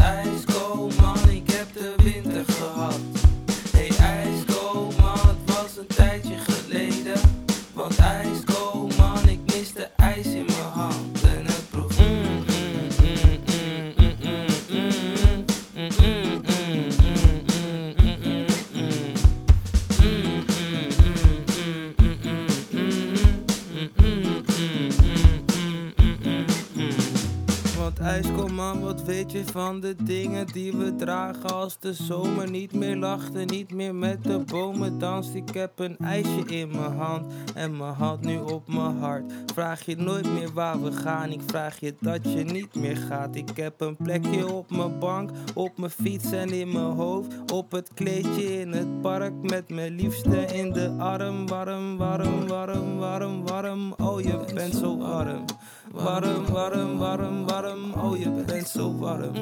eyes man, wat weet je van de dingen die we dragen als de zomer niet meer lacht en niet meer met de bomen danst? Ik heb een ijsje in mijn hand en mijn hand nu op mijn hart. Vraag je nooit meer waar we gaan, ik vraag je dat je niet meer gaat. Ik heb een plekje op mijn bank, op mijn fiets en in mijn hoofd. Op het kleedje in het park met mijn liefste in de arm. Warm, warm, warm, warm, warm. Oh, je bent zo warm. Warm, warm, warm, warm. Oh, je bent zo warm.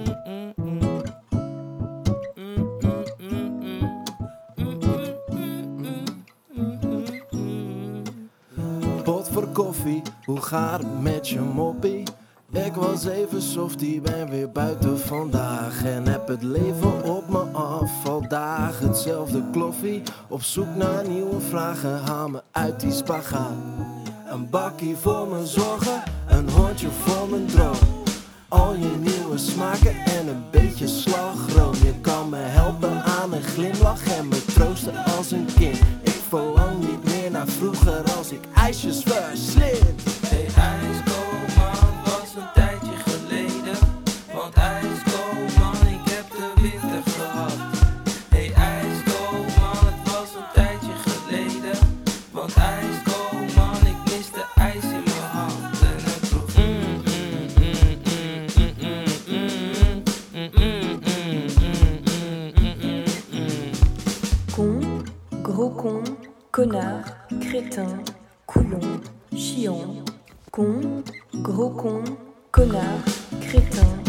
Mm, mm, Pot voor koffie, hoe gaat het met je moppie? Ik was even softie, ben weer buiten vandaag En heb het leven op me af, al dagen hetzelfde kloffie Op zoek naar nieuwe vragen, haal me uit die spagaat Een bakkie voor mijn zorgen, een hondje voor mijn droom. Al je nieuwe smaken en een beetje slagroom. Je kan me helpen aan een glimlach en me troosten als een kind. Ik verlang niet meer naar vroeger als ik ijsjes verslind. Hey gros con, connard, crétin, coulon, chiant. Con, gros con, connard, crétin,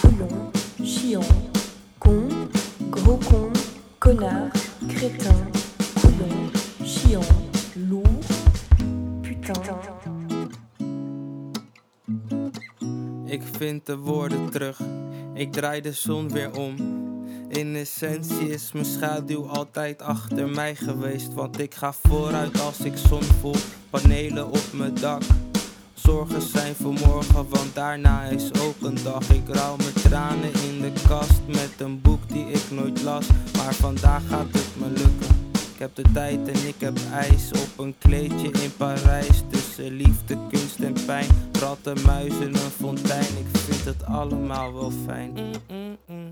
coulon, chiant. Con, gros con, connard, crétin, coulon, chiant. Lourd, putain. Ik vind de woorden terug, ik draai de zon weer om. In essentie is mijn schaduw altijd achter mij geweest. Want ik ga vooruit als ik zon voel, panelen op mijn dak. Zorgen zijn voor morgen, want daarna is ook een dag. Ik rouw mijn tranen in de kast met een boek die ik nooit las. Maar vandaag gaat het me lukken. Ik heb de tijd en ik heb ijs op een kleedje in Parijs. Tussen liefde, kunst en pijn. Ratten, muizen, een fontein. Ik vind het allemaal wel fijn. Mm, mm, mm.